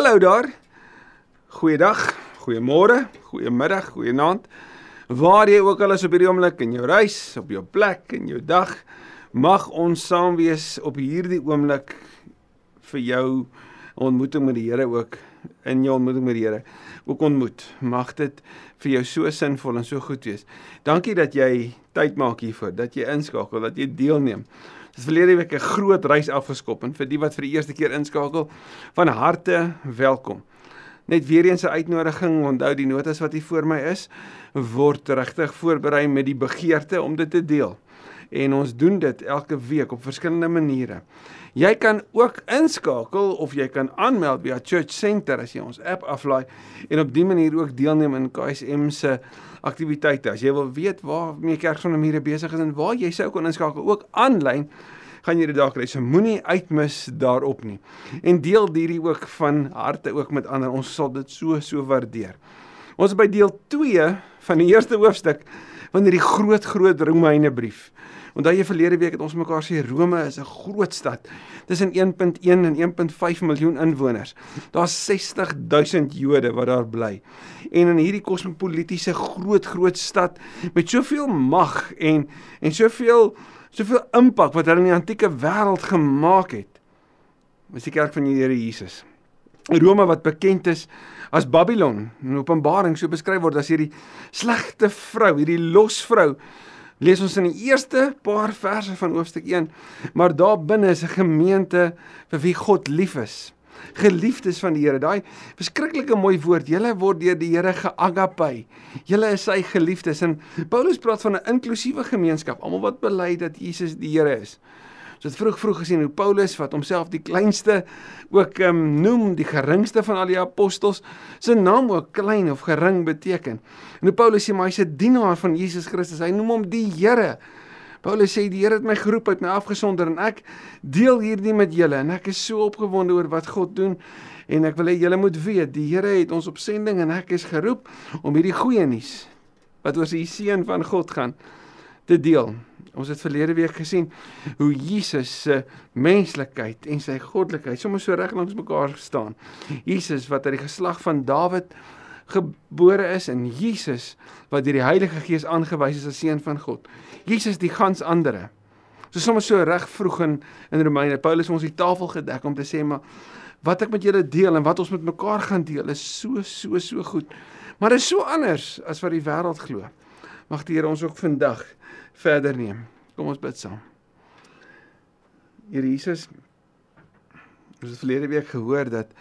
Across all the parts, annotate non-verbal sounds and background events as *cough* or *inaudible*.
Hallo daar. Goeiedag, goeiemôre, goeiemiddag, goeienaand. Waar jy ook al is op hierdie oomblik in jou reis, op jou plek in jou dag, mag ons saam wees op hierdie oomblik vir jou ontmoeting met die Here ook in jou ontmoeting met die Here ook ontmoet. Mag dit vir jou so sinvol en so goed wees. Dankie dat jy tyd maak hiervoor, dat jy inskakel, dat jy deelneem. Dis verlede week 'n groot reis afgeskop en vir die wat vir die eerste keer inskakel, van harte welkom. Net weer eens 'n uitnodiging, onthou die notas wat hier voor my is, word regtig voorberei met die begeerte om dit te deel. En ons doen dit elke week op verskillende maniere. Jy kan ook inskakel of jy kan aanmeld via Church Center as jy ons app aflaai en op dié manier ook deelneem in KSM se aktiwiteite. As jy wil weet waar mee kerk van Amire besig is en waar jy sou kon inskakel ook aanlyn gaan jy dit dalk kry. So moenie uitmis daarop nie. En deel hierdie ook van harte ook met ander. Ons sal dit so so waardeer. Ons is by deel 2 van die eerste hoofstuk van hierdie groot groot Romeine brief. Onthou jy verlede week het ons mekaar sê Rome is 'n groot stad. Tussen 1.1 en 1.5 miljoen inwoners. Daar's 60 000 Jode wat daar bly. En in hierdie kosmopolitiese groot groot stad met soveel mag en en soveel soveel impak wat hulle in die antieke wêreld gemaak het. Is die kerk van die Here Jesus. Rome wat bekend is as Babylon in Openbaring so beskryf word as hierdie slegte vrou, hierdie losvrou lees ons in die eerste paar verse van hoofstuk 1, maar daar binne is 'n gemeente vir wie God lief is. Geliefdes van die Here, daai verskriklike mooi woord. Julle word deur die Here geagape. Julle is sy geliefdes en Paulus praat van 'n inklusiewe gemeenskap, almal wat bely dat Jesus die Here is. So het vroeg vroeg gesien hoe Paulus wat homself die kleinste ook um, noem, die geringste van al die apostels, sy naam ook klein of gering beteken. En hoe Paulus sê maar hy's 'n dienaar van Jesus Christus. Hy noem hom die Here. Paulus sê die Here het my geroep, het my afgesonder en ek deel hierdie met julle en ek is so opgewonde oor wat God doen en ek wil hê julle moet weet die Here het ons op sending en ek is geroep om hierdie goeie nuus wat oor die seun van God gaan te deel. Ons het verlede week gesien hoe Jesus se menslikheid en sy goddelikheid sommer so reg langs mekaar staan. Jesus wat uit die geslag van Dawid gebore is en Jesus wat deur die Heilige Gees aangewys is as seun van God. Jesus die gans andere. So sommer so reg vroeg in in Romeine Paulus ons die tafel gedek om te sê maar wat ek met julle deel en wat ons met mekaar gaan deel is so so so goed. Maar dit is so anders as wat die wêreld glo. Mag die Here ons ook vandag verder neem. Kom ons bid saam. Here Jesus, ons het verlede week gehoor dat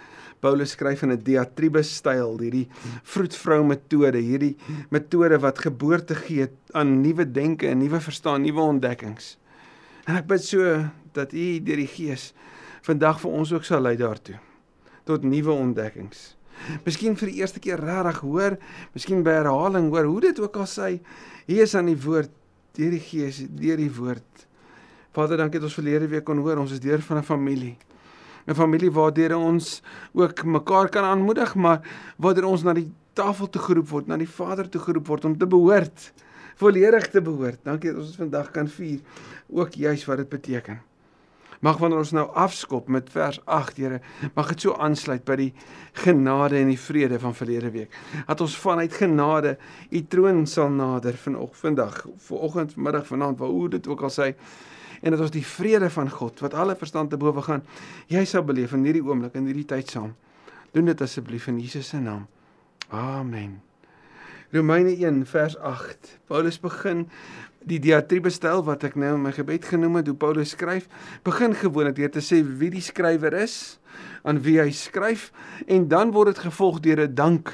Paulus skryf in 'n diatribus styl, hierdie vroedvrou metode, hierdie metode wat geboorte gee aan nuwe denke en nuwe verstaan, nuwe ontdekkings. En ek bid so dat U deur die Gees vandag vir ons ook sal lei daartoe tot nuwe ontdekkings. Miskien vir die eerste keer regtig hoor, miskien by herhaling hoor hoe dit ook al sê, hier is aan die woord deur die Gees, deur die woord. Vader, dankie dat ons verlede week kon hoor ons is deur van 'n familie. 'n Familie waardeur ons ook mekaar kan aanmoedig, maar waardeur ons na die tafel toe geroep word, na die Vader toe geroep word om te behoort, volledig te behoort. Dankie dat ons vandag kan vier ook juis wat dit beteken. Mag wanneer ons nou afskop met vers 8, Here, mag dit so aansluit by die genade en die vrede van verlede week. Dat ons vanuit genade u troon sal nader vanoggend, vandag, vanoggend, middag, vanaand, waar hoe dit ook al sê en dat ons die vrede van God wat alle verstand te bowe gaan, jy sal beleef in hierdie oomblik en hierdie tyd saam. Doen dit asseblief in Jesus se naam. Amen. Romeine 1 vers 8. Paulus begin die diatribe styl wat ek nou in my gebed genoem het, hoe Paulus skryf, begin gewoonlik deur te sê wie die skrywer is, aan wie hy skryf en dan word dit gevolg deur 'n dank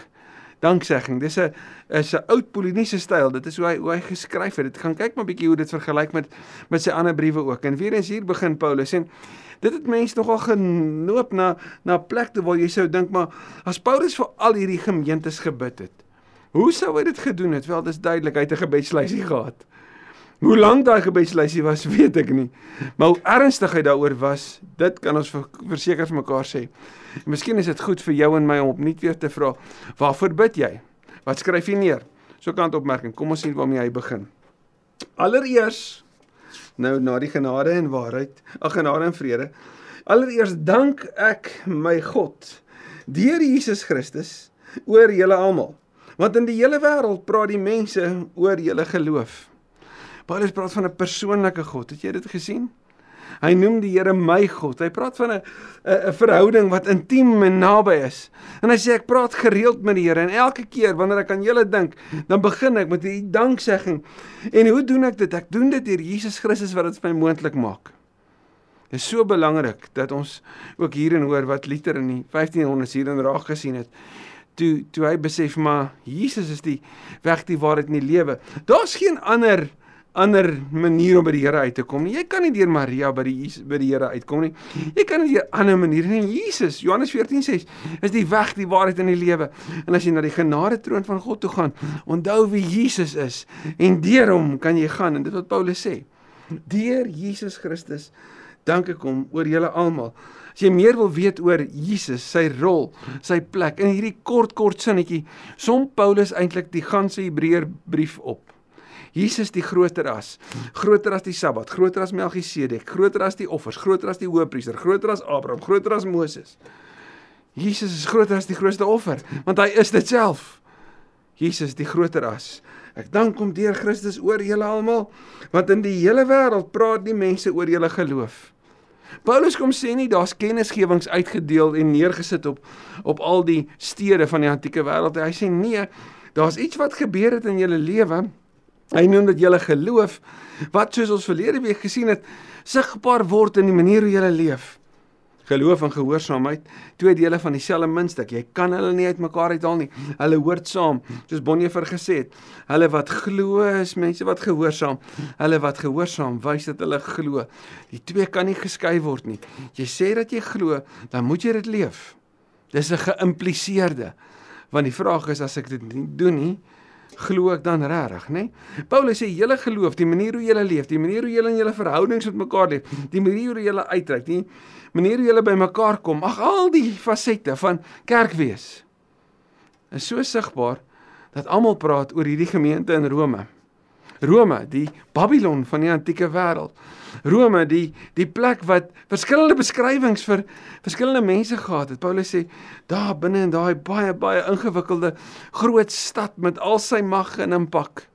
danksegging. Dis 'n is 'n oud Poliniese styl. Dit is hoe hy hoe hy geskryf het. Dit gaan kyk maar bietjie hoe dit vergelyk met met sy ander briewe ook. En weer eens hier begin Paulus en dit het mense nogal genoop na na plekte waar jy sou dink maar as Paulus vir al hierdie gemeentes gebid het. Hoe sou hy dit gedoen het? Wel, dis duidelik hy het 'n gebedslysie gehad. Hoe lank daai gebedslysie was, *laughs* weet ek nie. Maar hoe ernstig hy daaroor was, dit kan ons verseker vir mekaar sê. Miskien is dit goed vir jou en my om opnuut weer te vra, waarvoor bid jy? Wat skryf jy neer? So kant opmerking. Kom ons sien waarmee hy begin. Allereers nou na die genade en waarheid, ag genade en vrede. Allereers dank ek my God deur Jesus Christus oor julle almal. Want in die hele wêreld praat die mense oor julle geloof. Paulus praat van 'n persoonlike God. Het jy dit gesien? Hy noem die Here my God. Hy praat van 'n 'n verhouding wat intiem en naby is. En hy sê ek praat gereeld met die Here en elke keer wanneer ek aan julle dink, dan begin ek met 'n danksegging. En hoe doen ek dit? Ek doen dit deur Jesus Christus wat dit vir my moontlik maak. Dit is so belangrik dat ons ook hierin hoor wat Luther in die 1500s hierin raak gesien het. Toe toe hy besef maar Jesus is die weg, die waarheid en die lewe. Daar's geen ander ander manier om by die Here uit te kom nie. Jy kan nie deur Maria by die by die Here uitkom nie. Jy kan nie deur ander maniere nie. Jesus, Johannes 14 sê, is die weg, die waarheid en die lewe. En as jy na die genade troon van God toe gaan, onthou wie Jesus is en deur hom kan jy gaan en dit wat Paulus sê. Deur Jesus Christus dank ek hom oor julle almal. As jy meer wil weet oor Jesus, sy rol, sy plek in hierdie kort kort sinnetjie, som Paulus eintlik die ganse Hebreër brief op. Jesus die groter as, groter as die Sabbat, groter as Melchisedek, groter as die offers, groter as die hoëpriester, groter as Abraham, groter as Moses. Jesus is groter as die grootste offer, want hy is dit self. Jesus die groter as. Ek dank hom deur Christus oor julle almal, want in die hele wêreld praat die mense oor julle geloof. Paulus kom sê nie daar's kennisgewings uitgedeel en neergesit op op al die stede van die antieke wêreld. Hy sê nee, daar's iets wat gebeur het in julle lewe Hy noem dat julle geloof wat soos ons verlede week gesien het, sigbaar word in die manier hoe jy leef. Geloof en gehoorsaamheid, twee dele van dieselfde muntstuk. Jy kan hulle nie uitmekaar uithaal nie. Hulle hoort saam, soos Bonhoeffer gesê het. Hulle wat glo is mense wat gehoorsaam. Hulle wat gehoorsaam wys dat hulle glo. Die twee kan nie geskei word nie. Jy sê dat jy glo, dan moet jy dit leef. Dis 'n geïmpliseerde. Want die vraag is as ek dit nie doen nie, glo ek dan regtig, nê? Nee? Paulus sê julle geloof, die manier hoe julle leef, die manier hoe julle in julle verhoudings met mekaar leef, die manier hoe julle uitreik, die manier hoe julle by mekaar kom, ag al die fasette van kerk wees is so sigbaar dat almal praat oor hierdie gemeente in Rome. Rome, die Babylon van die antieke wêreld. Rome, die die plek wat verskillende beskrywings vir verskillende mense gehad het. Paulus sê daar binne in daai baie baie ingewikkelde groot stad met al sy mag en impak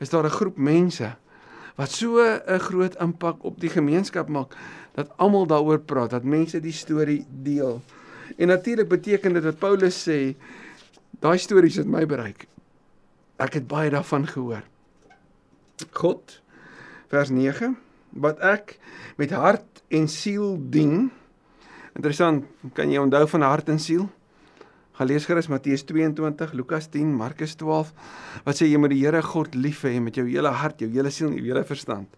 is daar 'n groep mense wat so 'n groot impak op die gemeenskap maak dat almal daaroor praat, dat mense die storie deel. En natuurlik beteken dit dat Paulus sê daai stories het my bereik. Ek het baie daarvan gehoor. God vers 9 wat ek met hart en siel dien. Interessant, kan jy onthou van hart en siel? Gaan lees gerus Matteus 22, Lukas 10, Markus 12 wat sê jy moet die Here God lief hê met jou hele hart, jou hele siel en jou hele verstand.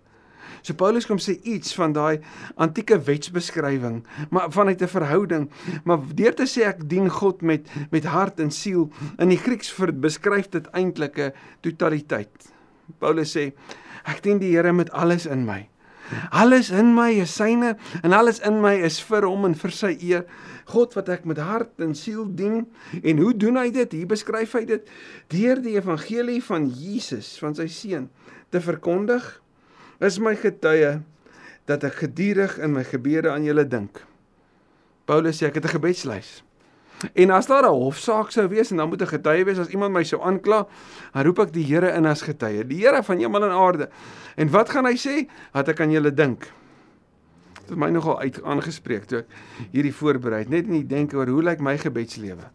So Paulus kom sê iets van daai antieke wetsbeskrywing, maar vanuit 'n verhouding, maar deur te sê ek dien God met met hart en siel in die Grieks beskryf dit eintlik 'n totaliteit. Paulus sê ek dien die Here met alles in my. Alles in my is syne en alles in my is vir hom en vir sy eer. God wat ek met hart en siel dien. En hoe doen hy dit? Hier beskryf hy dit deur die evangelie van Jesus, van sy seun te verkondig. Is my getuie dat ek gedurig in my gebede aan julle dink. Paulus sê ek het 'n gebedslys. En as daar 'n hofsaak sou wees en dan moet 'n getuie wees as iemand my sou aankla, dan roep ek die Here in as getuie, die Here van hemel en aarde. En wat gaan hy sê? Dat ek aan julle dink. Dit het my nogal uit aangespreek toe ek hierdie voorberei het, net in die denke oor hoe lyk my gebedslewe.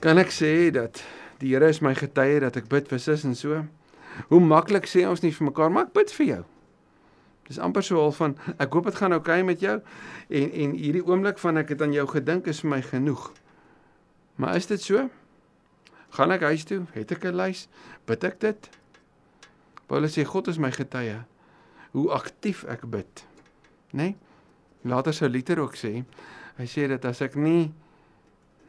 Kan ek sê dat die Here is my getuie dat ek bid vir sis en so? Hoe maklik sê ons nie vir mekaar, maar ek bid vir jou. Dis amper so al van ek hoop dit gaan oukei okay met jou en en hierdie oomblik van ek het aan jou gedink is vir my genoeg. Maar is dit so? Gaan ek huis toe? Het ek 'n lys? Bid ek dit? Paulus sê God is my getuie hoe aktief ek bid. Né? Nee? Later sou Luther ook sê, hy sê dat as ek nie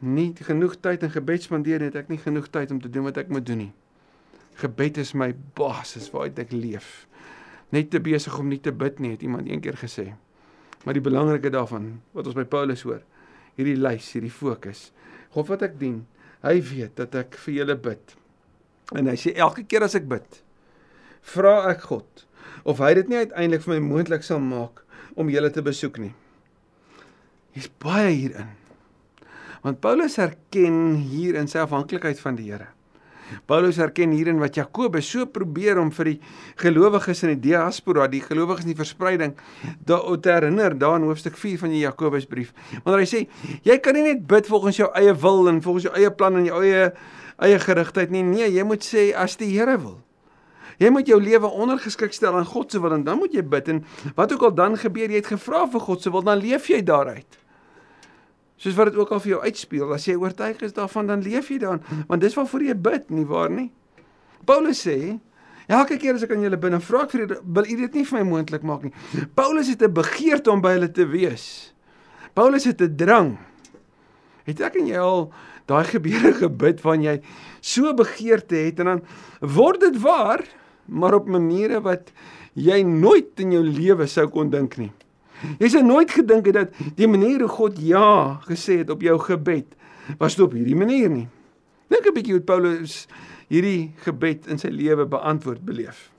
nie genoeg tyd in gebed spandeer het, ek nie genoeg tyd om te doen wat ek moet doen nie. Gebed is my basis waaruit ek leef net te besig om nie te bid nie, het iemand eendag gesê. Maar die belangrike daarvan wat ons by Paulus hoor, hierdie lys, hierdie fokus. God wat ek dien, hy weet dat ek vir julle bid. En hy sê elke keer as ek bid, vra ek God of hy dit nie uiteindelik vir my moontlik sal maak om julle te besoek nie. Hier's baie hierin. Want Paulus erken hier in sy afhanklikheid van die Here. Paulus erken hierin wat Jakobus so probeer om vir die gelowiges in die diaspora, die gelowiges in die verspreiding, daaroor te herinner daar in hoofstuk 4 van die Jakobusbrief. Wanneer hy sê, jy kan nie net bid volgens jou eie wil en volgens jou eie plan en jou eie eie gerigtheid nie. Nee, jy moet sê as die Here wil. Jy moet jou lewe ondergeskik stel aan God se wil en dan moet jy bid en wat ook al dan gebeur, jy het gevra vir God se wil, dan leef jy daaruit soos wat dit ook al vir jou uitspeel. As jy oortuig is daarvan, dan leef jy daarin, want dis waarvoor jy bid, nie waar nie? Paulus sê, elke keer as ek aan julle dan vra ek vir julle, wil u dit nie vir my moontlik maak nie. Paulus het 'n begeerte om by hulle te wees. Paulus het 'n drang. Het ek en jy al daai gebeure gebid van jy so begeerte het en dan word dit waar, maar op maniere wat jy nooit in jou lewe sou kon dink nie. Jy sê nooit gedink het dat die manier hoe God ja gesê het op jou gebed was op hierdie manier nie. Dink 'n bietjie hoe Paulus hierdie gebed in sy lewe beantwoord beleef.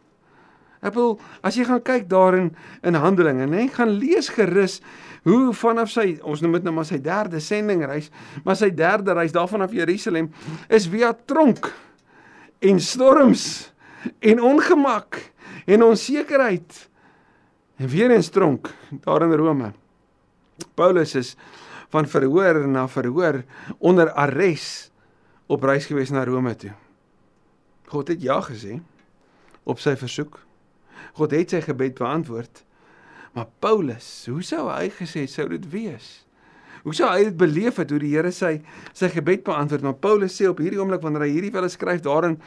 Ek wil as jy gaan kyk daarin in Handelinge, nê, gaan lees gerus hoe vanaf sy ons noem dit nou maar sy derde sendingreis, maar sy derde reis daarvan af Jerusalem is via tronk en storms en ongemak en onsekerheid En weer eens tronk daar in Rome. Paulus is van verhoor na verhoor onder arrest op reis gewees na Rome toe. God het ja gesê op sy versoek. God het sy gebed beantwoord. Maar Paulus, hoe sou hy gesê sou dit wees? Hoe sou hy dit beleef het hoe die Here sy sy gebed beantwoord? Maar Paulus sê op hierdie oomblik wanneer hy hierdie wille skryf daarin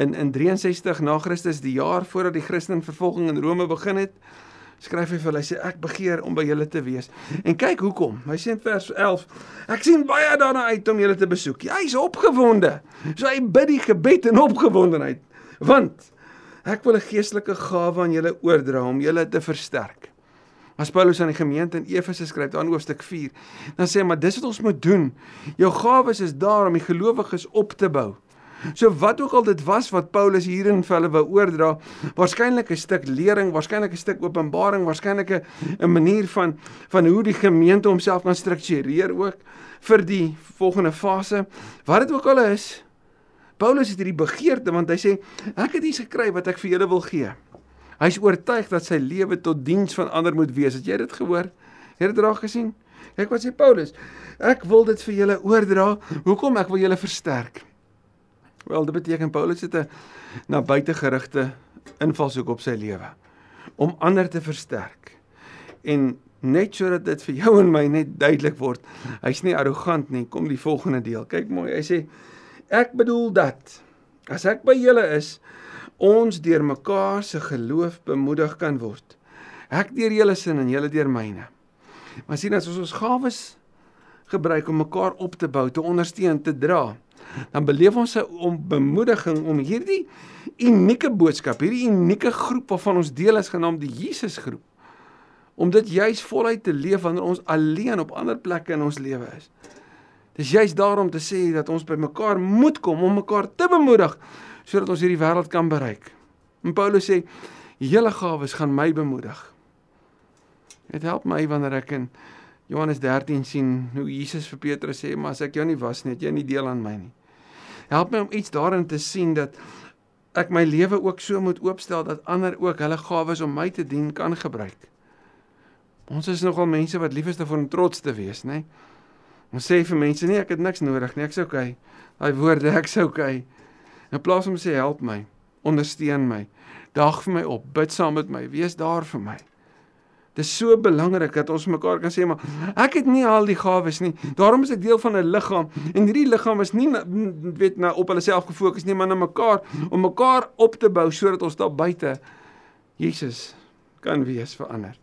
in in 63 na Christus, die jaar voordat die Christenvervolging in Rome begin het, skryf hy vir hulle, hy sê ek begeer om by julle te wees. En kyk hoekom. Hy sê in vers 11, ek sien baie daarna uit om julle te besoek. Ja, hy's opgewonde. So hy bid die gebed in opgewondenheid, want ek wil 'n geestelike gawe aan julle oordra om julle te versterk. As Paulus aan die gemeente in Efese skryf aan hoofstuk 4, dan sê hy maar dis wat ons moet doen. Jou gawes is daar om die gelowiges op te bou. So wat ook al dit was wat Paulus hierin vir hulle wou oordra, waarskynlik 'n stuk lering, waarskynlik 'n stuk openbaring, waarskynlik 'n manier van van hoe die gemeente homself kan struktureer ook vir die volgende fase. Wat dit ook al is, Paulus het hierdie begeerte want hy sê ek het iets gekry wat ek vir julle wil gee. Hy's oortuig dat sy lewe tot diens van ander moet wees. Het jy dit gehoor? Het jy dit raak gesien? Kyk wat sê Paulus. Ek wil dit vir julle oordra. Hoekom? Ek wil julle versterk. Wel, dit beteken Paulus het 'n na buite gerigte invalshoek op sy lewe om ander te versterk. En net sodat dit vir jou en my net duidelik word, hy's nie arrogant nie. Kom die volgende deel. Kyk mooi. Hy sê ek bedoel dat as ek by julle is, ons deur mekaar se geloof bemoedig kan word. Ek deur julle sin en julle deur myne. Maar sien as ons ons gawes gebruik om mekaar op te bou, te ondersteun, te dra, dan beleef ons 'n bemoediging om hierdie unieke boodskap, hierdie unieke groep waarvan ons deel is genaamd die Jesusgroep, om dit juis voluit te leef wanneer ons alleen op ander plekke in ons lewe is. Dis juis daarom te sê dat ons by mekaar moet kom om mekaar te bemoedig sodat ons hierdie wêreld kan bereik. En Paulus sê: "Julle gawes gaan my bemoedig." Dit help my wanneer ek in Johannes 13 sien hoe Jesus vir Petrus sê: "Maar as ek jou nie was nie, het jy nie deel aan my nie." Help my om iets daarin te sien dat ek my lewe ook so moet oopstel dat ander ook hulle gawes om my te dien kan gebruik. Ons is nogal mense wat lief is daarvoor om trots te wees, nê? Nee? Ons sê vir mense nee, ek het niks nodig nie, ek's okay. Daai woorde, *laughs* ek's okay. In plaas om sê help my, ondersteun my, daag vir my op, bid saam met my, wees daar vir my. Dis so belangrik dat ons mekaar kan sê maar ek het nie al die gawes nie. Daarom is ek deel van 'n liggaam en hierdie liggaam is nie weet nou op hulle self gefokus nie, maar na mekaar om mekaar op te bou sodat ons daar buite Jesus kan wees vir ander.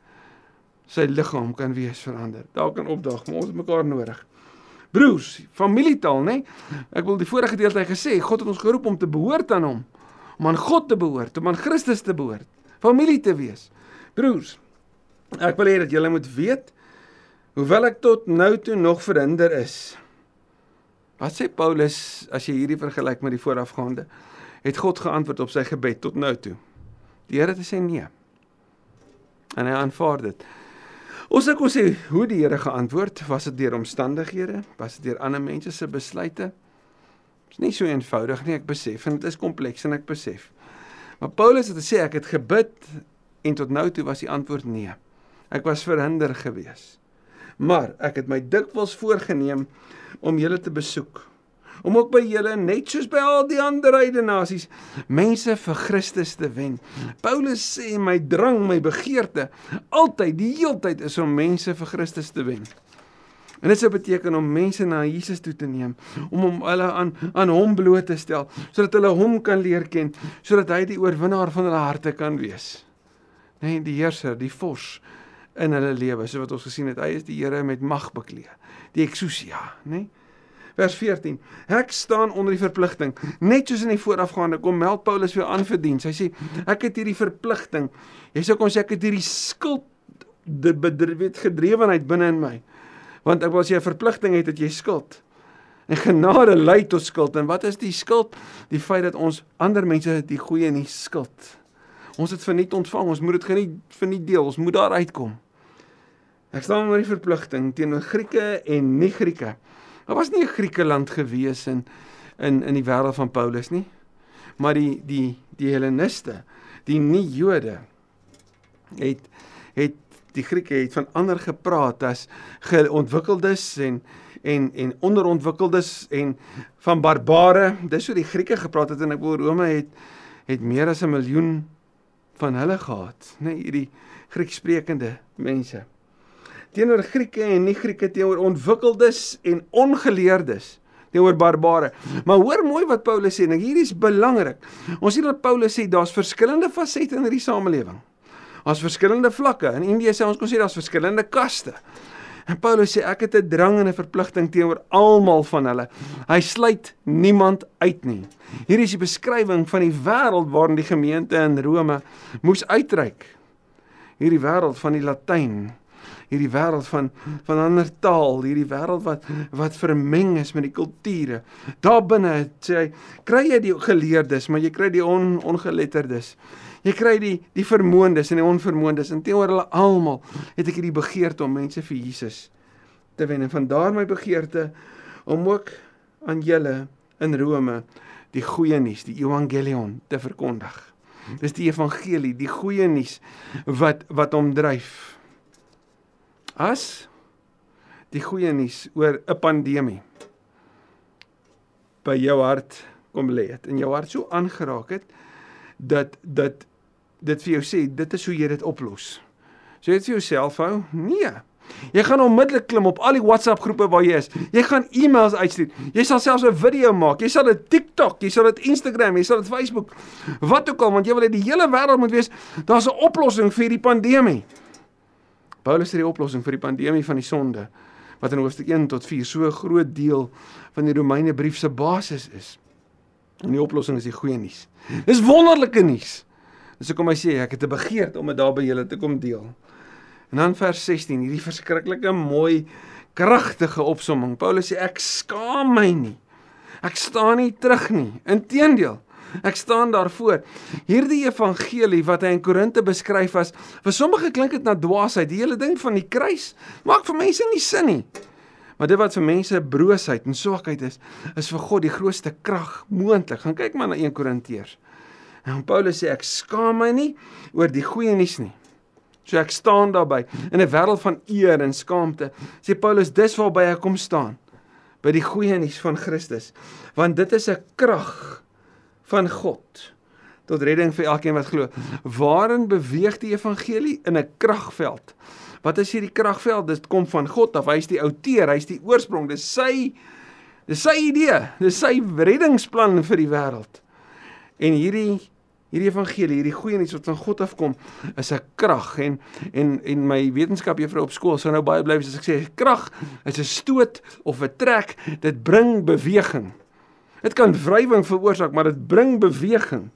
Sy liggaam kan wees vir ander. Daar kan opdag, maar ons het mekaar nodig. Broers, familietaal, nê? Ek wil die vorige gedeelte gesê, God het ons geroep om te behoort aan hom, om aan God te behoort, om aan Christus te behoort, familie te wees. Broers, Ek wil hê dat julle moet weet hoewel ek tot nou toe nog verhinder is. Wat sê Paulus as jy hierdie vergelyk met die voorafgaande? Het God geantwoord op sy gebed tot nou toe? Die Here het gesê nee. En hy aanvaar dit. Ons ek kon sê hoe die Here geantwoord, was dit deur omstandighede, was dit deur ander mense se besluite? Dit is nie so eenvoudig nie, ek besef en dit is kompleks en ek besef. Maar Paulus het gesê ek het gebid en tot nou toe was die antwoord nee. Ek was verhinder gewees. Maar ek het my dikwels voorgenem om julle te besoek om ook by julle net soos by al die ander heidene nasies mense vir Christus te wen. Paulus sê my drang, my begeerte altyd die heeltyd is om mense vir Christus te wen. En dit sou beteken om mense na Jesus toe te neem, om hom hulle aan aan hom bloot te stel, sodat hulle hom kan leer ken, sodat hy die oorwinnaar van hulle harte kan wees. Nee, die heerser, die vors in hulle lewe, so wat ons gesien het, hy is die Here met mag bekleed. Die exousia, nê? Nee? vers 14. Ek staan onder die verpligting. Net soos in die voorafgaande kom meld Paulus weer aan vir diens. Hy sê ek het hierdie verpligting. Jy sê kon sê ek het hierdie skuld die bedryf gedrewenheid binne in my. Want ek wil as jy 'n verpligting het dat jy skuld. En genade lei tot skuld. En wat is die skuld? Die feit dat ons ander mense die goeie nie skuld. Ons het verniet ontvang. Ons moet dit geniet vir nie deel. Ons moet daar uitkom. Ek staan onder die verpligting teenoor Grieke en nie Grieke. Daar was nie 'n Griekeland gewees in in in die wêreld van Paulus nie. Maar die die die Helleniste, die nie-Jode het het die Grieke het van ander gepraat as geontwikkeldes en en en onderontwikkeldes en van barbare. Dis hoe die Grieke gepraat het en ek wil Rome het het meer as 'n miljoen van hulle gehad, nê, nee, hierdie Griekssprekende mense teenoor Grieke en nie Grieke teenoor ontwikkeldes en ongeleerdes teenoor barbare. Maar hoor mooi wat Paulus sê, nou hierdie is belangrik. Ons sien dat Paulus sê daar's verskillende fasette in hierdie samelewing. Daar's verskillende vlakke. In Indië sê ons kon sê daar's verskillende kaste. En Paulus sê ek het 'n drang en 'n verpligting teenoor almal van hulle. Hy sluit niemand uit nie. Hier is die beskrywing van die wêreld waarin die gemeente in Rome moes uitreik. Hierdie wêreld van die Latyn hierdie wêreld van van ander taal, hierdie wêreld wat wat vermeng is met die kulture. Daar binne sê hy, kry jy die geleerdes, maar jy kry die on, ongeletterdes. Jy kry die die vermoëndes en die onvermoëndes. En teenoor hulle almal het ek hierdie begeerte om mense vir Jesus te wen. En van daar my begeerte om ook aan julle in Rome die goeie nuus, die evangelion te verkondig. Dis die evangelie, die goeie nuus wat wat hom dryf as die goeie nuus oor 'n pandemie by jou hart kom lê het en jou hart so aangeraak het dat dat dit vir jou sê dit is hoe jy dit oplos. So jy het vir jouself hou? Nee. Jy gaan onmiddellik klim op al die WhatsApp groepe waar jy is. Jy gaan e-mails uitstuur. Jy sal selfs 'n video maak. Jy sal dit TikTok, jy sal dit Instagram, jy sal dit Facebook. Wat ook al want jy wil hê die hele wêreld moet weet daar's 'n oplossing vir die pandemie. Paulus sê die oplossing vir die pandemie van die sonde wat in hoofstuk 1 tot 4 so 'n groot deel van die Romeine brief se basis is. En die oplossing is die goeie nuus. Dis wonderlike nuus. Dis hoekom hy sê ek het 'n begeerte om dit daar by julle te kom deel. En dan vers 16, hierdie verskriklike mooi kragtige opsomming. Paulus sê ek skaam my nie. Ek staan nie terug nie. Inteendeel, Ek staan daarvoor. Hierdie evangelie wat hy in Korinte beskryf as vir sommige klink dit na dwaasheid. Die hele ding van die kruis maak vir mense nie sin nie. Maar dit wat vir mense broosheid en swakheid is, is vir God die grootste krag moontlik. Gaan kyk maar na 1 Korintiërs. En Paulus sê ek skaam my nie oor die goeie nuus nie. So ek staan daarby in 'n wêreld van eer en skaamte. Sê Paulus dis waarby ek kom staan by die goeie nuus van Christus. Want dit is 'n krag van God tot redding vir elkeen wat glo. Waarin beweeg die evangelie in 'n kragveld? Wat is hierdie kragveld? Dit kom van God af. Hy is die outeur, hy is die oorsprong. Dis sy dis sy idee, dis sy reddingsplan vir die wêreld. En hierdie hierdie evangelie, hierdie goeie nuus wat van God afkom, is 'n krag en en en my wetenskap juffrou op skool sou nou baie bly as ek sê krag is 'n stoot of 'n trek, dit bring beweging. Dit kan wrywing veroorsaak, maar dit bring beweging.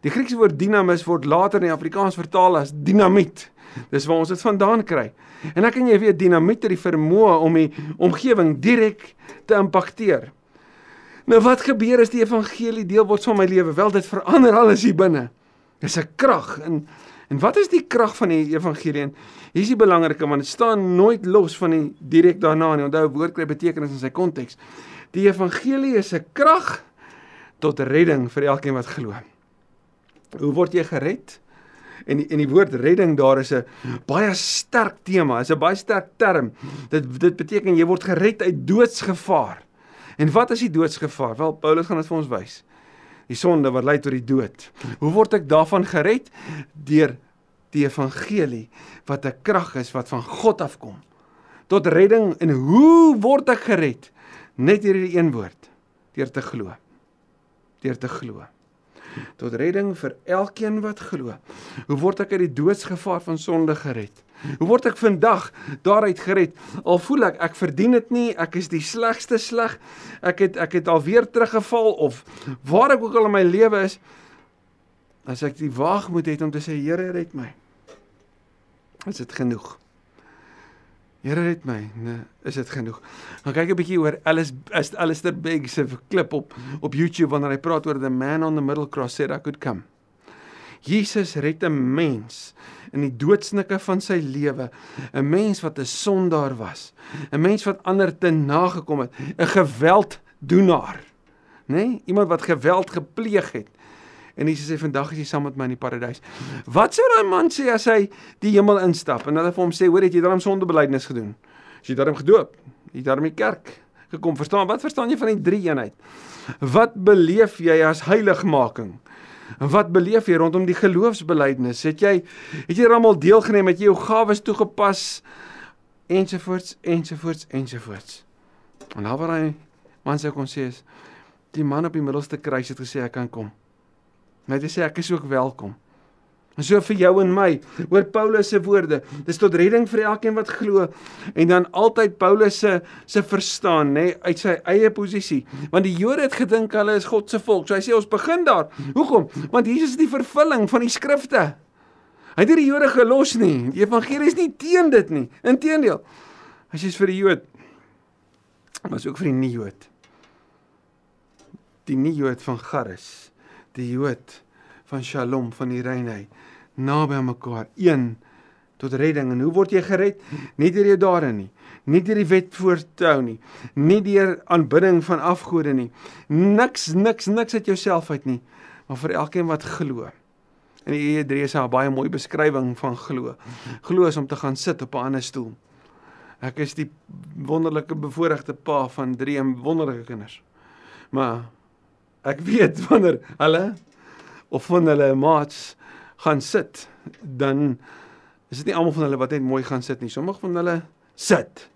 Die Griekse woord dinamis word later in die Afrikaans vertaal as dinamiet. Dis waar ons dit vandaan kry. En dan kan jy weet dinamiet het die vermoë om die omgewing direk te impakteer. Nou wat gebeur as die evangelie deel word van my lewe? Wel dit verander alles hier binne. Dis 'n krag en En wat is die krag van die evangelie? Hier is die belangrike want dit staan nooit los van die direk daarna nie. Onthou woord kry betekenis in sy konteks. Die evangelie is 'n krag tot redding vir elkeen wat glo. Hoe word jy gered? En die, en die woord redding daar is 'n baie sterk tema, is 'n baie sterk term. Dit dit beteken jy word gered uit doodsgevaar. En wat is die doodsgevaar? Wel Paulus gaan dit vir ons wys die sonde wat lei tot die dood. Hoe word ek daarvan gered? Deur die evangelie wat 'n krag is wat van God afkom tot redding en hoe word ek gered? Net hierdie een woord, deur te glo. Deur te glo tot redding vir elkeen wat glo. Hoe word ek uit die doodsgevaar van sonde gered? Hoe word ek vandag daaruit gered? Al voel ek ek verdien dit nie, ek is die slegste sleg. Ek het ek het alweer teruggeval of waar ek ook al in my lewe is, as ek die waagmoed het om te sê Here red my. Is dit genoeg? Here red my. Nee, is dit genoeg? Dan kyk 'n bietjie oor Alice Alistair Begg se klip op op YouTube wanneer hy praat oor the man on the middle cross said I could come. Jesus red 'n mens in die doodsnikke van sy lewe, 'n mens wat 'n sondaar was, 'n mens wat ander te nagekom het, 'n gewelddoenaar, nê? Nee? Iemand wat geweld gepleeg het. En Jesus sê vandag is jy saam met my in die paradys. Wat sou daai man sê as hy die hemel instap en hulle vir hom sê, "Hoor, het jy daarom sondebelydenis gedoen? Is jy daarom gedoop? Jy daarom die kerk gekom? Verstaan? Wat verstaan jy van die drie eenheid? Wat beleef jy as heiligmaking?" Wat beleef jy rondom die geloofsbelijdenis? Het jy het jy almal deelgeneem? Het jy jou gawes toegepas? Ensovoorts, ensovoorts, ensovoorts. En nou waar hy man sê kon sê is die man op die middelste kruis het gesê ek kan kom. Net sê ek is ook welkom. En so vir jou en my, oor Paulus se woorde, dis tot redding vir elkeen wat glo en dan altyd Paulus se se verstaan, nê, nee, uit sy eie posisie. Want die Jode het gedink hulle is God se volk. So hy sê ons begin daar. Hoekom? Want Jesus is die vervulling van die skrifte. Hy het die Jode gelos nie. Die evangelie is nie teen dit nie. Inteendeel. As jy is vir die Jood, maar ook vir die nie-Jood. Die nie-Jood van Garis die Jood van Shalom van die reinheid naby aan mekaar. Een tot redding. En hoe word jy gered? Nie deur jou dade nie. Nie deur die wet voortou nie. Nie deur aanbidding van afgode nie. Niks niks niks uit jouself uit nie. Maar vir elkeen wat glo. En die E3 is 'n baie mooi beskrywing van glo. Glo is om te gaan sit op 'n ander stoel. Ek is die wonderlike bevoordeelde pa van drie wonderlike kinders. Maar ek weet wanneer hulle of van hulle maats gaan sit, dan is dit nie almal van hulle wat net mooi gaan sit nie. Sommige van hulle sit.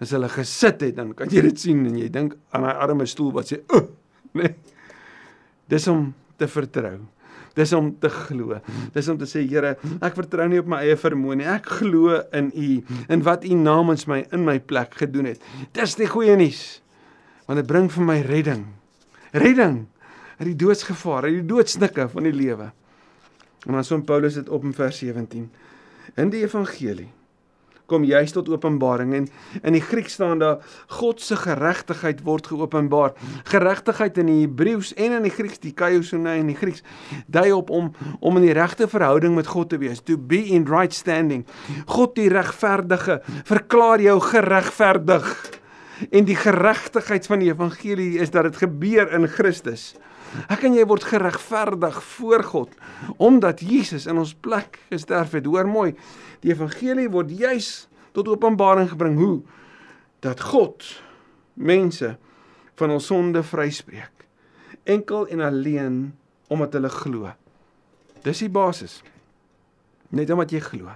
As hulle gesit het, dan kan jy dit sien en jy dink aan daai arme stoel wat sê, "Uh," nee. Dis om te vertrou. Dis om te glo. Dis om te sê Here, ek vertrou nie op my eie vermoë nie. Ek glo in U en wat U namens my in my plek gedoen het. Dis die goeie nuus. Want dit bring vir my redding redding uit die doodsgevaar, uit die doodsnikke van die lewe. En dan som Paulus dit op in vers 17. In die evangelie kom juist tot openbaring en in die Grieks staan daar God se geregtigheid word geopenbaar. Geregtigheid in die Hebreëus en in die Grieks, die kaiosune in die Grieks, dui op om om in die regte verhouding met God te wees, to be in right standing. God die regverdige verklaar jou geregverdig. En die geregtigheid van die evangelie is dat dit gebeur in Christus. Ek en jy word geregverdig voor God omdat Jesus in ons plek gesterf het. Hoor mooi, die evangelie word juis tot openbaring gebring hoe dat God mense van ons sonde vryspreek. Enkel en alleen omdat hulle glo. Dis die basis. Net omdat jy glo,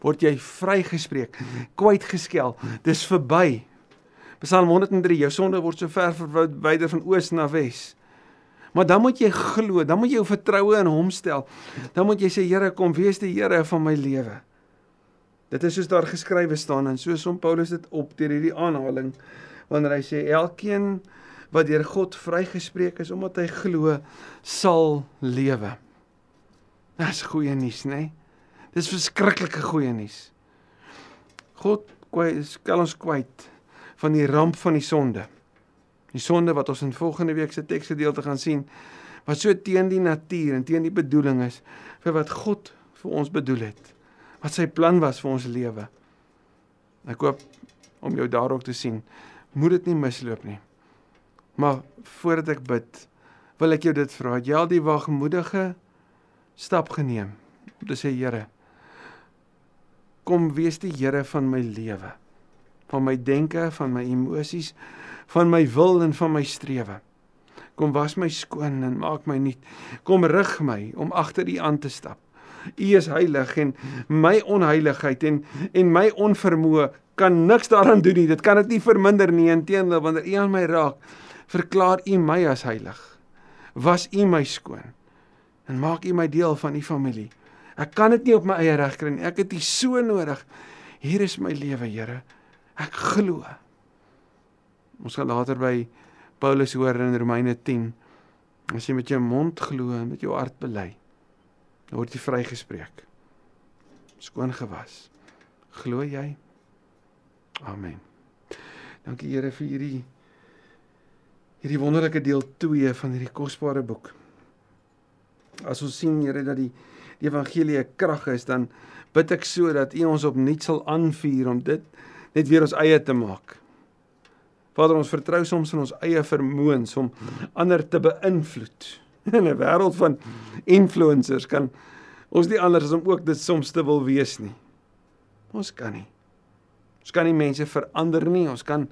word jy vrygespreek, kwyt geskel. Dis verby. Psalm 103: Jou sonde word so ver verwyder van oos na wes. Maar dan moet jy glo, dan moet jy jou vertroue in Hom stel. Dan moet jy sê Here, kom wees die Here van my lewe. Dit is soos daar geskrywe staan en soos om Paulus dit op deur hierdie aanhaling wanneer hy sê elkeen wat deur God vrygespreek is omdat hy glo sal lewe. Dis goeie nuus, né? Nee? Dis verskriklike goeie nuus. God kwyt, skel ons kwyt van die ramp van die sonde. Die sonde wat ons in volgende week se teksgedeelte gaan sien, wat so teen die natuur en teen die bedoeling is vir wat God vir ons bedoel het. Wat sy plan was vir ons lewe. Ek hoop om jou daar ook te sien. Moet dit nie misloop nie. Maar voordat ek bid, wil ek jou dit vra. Het jy al die wagmoedige stap geneem om te sê Here, kom wees die Here van my lewe, van my denke, van my emosies, van my wil en van my strewe. Kom was my skoon en maak my nuut. Kom rig my om agter U aan te stap. U is heilig en my onheiligheid en en my onvermoë kan niks daaraan doen nie. Dit kan dit nie verminder nie. Inteendeel, wanneer U aan my raak, verklaar U my as heilig. Was U my skoon en maak U my deel van U familie. Ek kan dit nie op my eie reg kry nie. Ek het U so nodig. Hier is my lewe, Here. Ek glo. Ons gaan later by Paulus hoor in Romeine 10 as jy met jou mond glo en met jou hart bely word jy vrygespreek. Skoon gewas. Glo jy? Amen. Dankie Here vir hierdie hierdie wonderlike deel 2 van hierdie kosbare boek. As ons sien Here dat die die evangelie 'n krag is dan bid ek so dat U ons opnuut sal aanvuur om dit net weer ons eie te maak Vader, ons vertrou soms in ons eie vermoëns om ander te beïnvloed. *laughs* In 'n wêreld van influencers kan ons nie anders as om ook dit soms te wil wees nie. Ons kan nie. Ons kan nie mense verander nie. Ons kan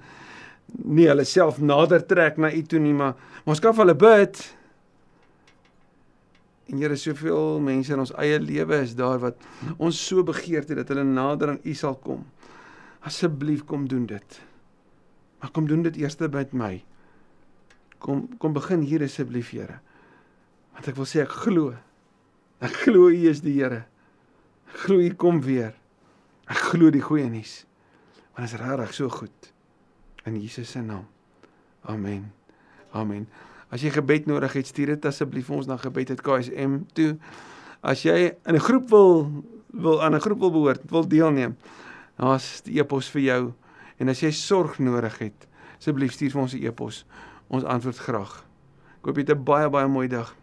nie hulle self nader trek na U toe nie, maar, maar ons kan vir hulle bid. En Here, soveel mense in ons eie lewe is daar wat ons so begeer het dat hulle nader aan U sal kom. Asseblief kom doen dit. Maar kom doen dit eers met my. Kom kom begin hier asseblief, Here. Want ek wil sê ek glo. Ek glo U is die Here. Ek glo U kom weer. Ek glo die goeie nuus. Want dit is regtig so goed. In Jesus se naam. Amen. Amen. As jy gebed nodig het, stuur dit asseblief ons na gebed@ksm toe. As jy in 'n groep wil wil aan 'n groep wil behoort, wil deelneem, daar's die e-pos vir jou. En as jy sorg nodig het, asseblief stuur vir ons 'n e-pos. Ons antwoord graag. Ek hoop jy het 'n baie baie mooi dag.